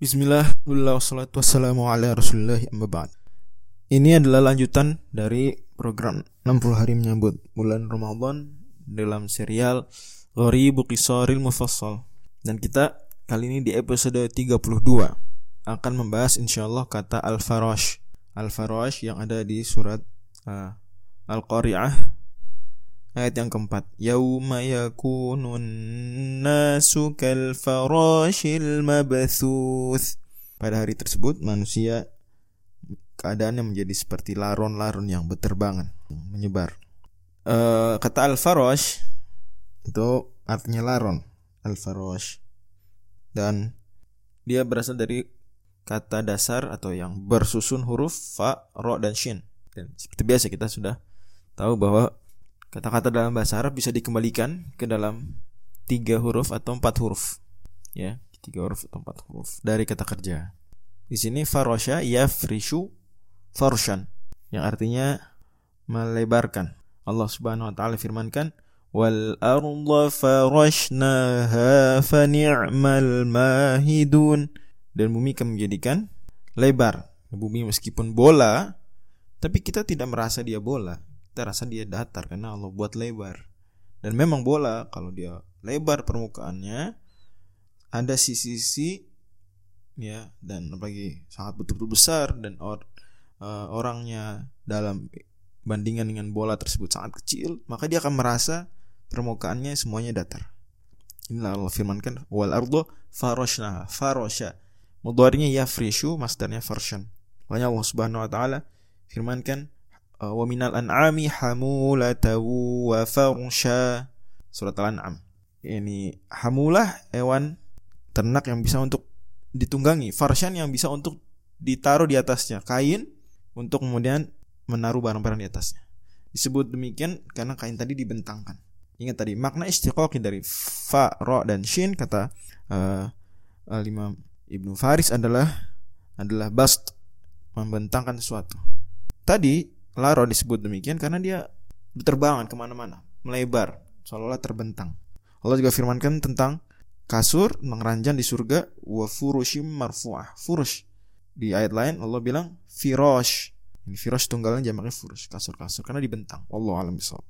Bismillah, wassalatu wassalamu ala rasulullah amma ba'd. Ini adalah lanjutan dari program 60 hari menyambut bulan Ramadan dalam serial Gharibu Qisaril Mufassal. Dan kita kali ini di episode 32 akan membahas insyaallah kata Al-Farash. Al-Farash yang ada di surat uh, Al-Qari'ah Ayat yang keempat, yauma yakunun nasu kal farashil mabthuth. Pada hari tersebut manusia keadaannya menjadi seperti laron-laron yang berterbangan, menyebar. Uh, kata al-farash itu artinya laron, al-farash. Dan dia berasal dari kata dasar atau yang bersusun huruf fa, ro dan shin. Dan seperti biasa kita sudah tahu bahwa Kata-kata dalam bahasa Arab bisa dikembalikan ke dalam tiga huruf atau empat huruf. Ya, tiga huruf atau empat huruf dari kata kerja. Di sini farosha yafrishu farshan yang artinya melebarkan. Allah Subhanahu wa taala firmankan wal arda farashnaha fa ni'mal mahidun dan bumi kami menjadikan lebar. Bumi meskipun bola tapi kita tidak merasa dia bola kita rasa dia datar karena Allah buat lebar. Dan memang bola kalau dia lebar permukaannya ada sisi-sisi ya dan apalagi sangat betul-betul besar dan or, uh, orangnya dalam bandingan dengan bola tersebut sangat kecil maka dia akan merasa permukaannya semuanya datar. Inilah Allah firmankan wal ardo faroshna farosha. Mudharinya yafrishu masdarnya farshan makanya Allah Subhanahu wa taala firmankan wa minal an'ami hamulatan wa farsha surat al-an'am. Ini hamulah hewan ternak yang bisa untuk ditunggangi farshan yang bisa untuk ditaruh di atasnya kain untuk kemudian menaruh barang-barang di atasnya. Disebut demikian karena kain tadi dibentangkan. Ingat tadi makna istiqoqi dari fa ro dan shin kata uh, al imam ibnu faris adalah adalah bast membentangkan sesuatu. Tadi Laro disebut demikian karena dia berterbangan ke mana-mana, melebar, seolah-olah terbentang. Allah juga firmankan tentang kasur mengeranjang di surga wa furushim marfu'ah. Furush. Di ayat lain Allah bilang firosh. Ini firosh tunggalnya jamaknya furush, kasur-kasur karena dibentang. Allah alam bisawab.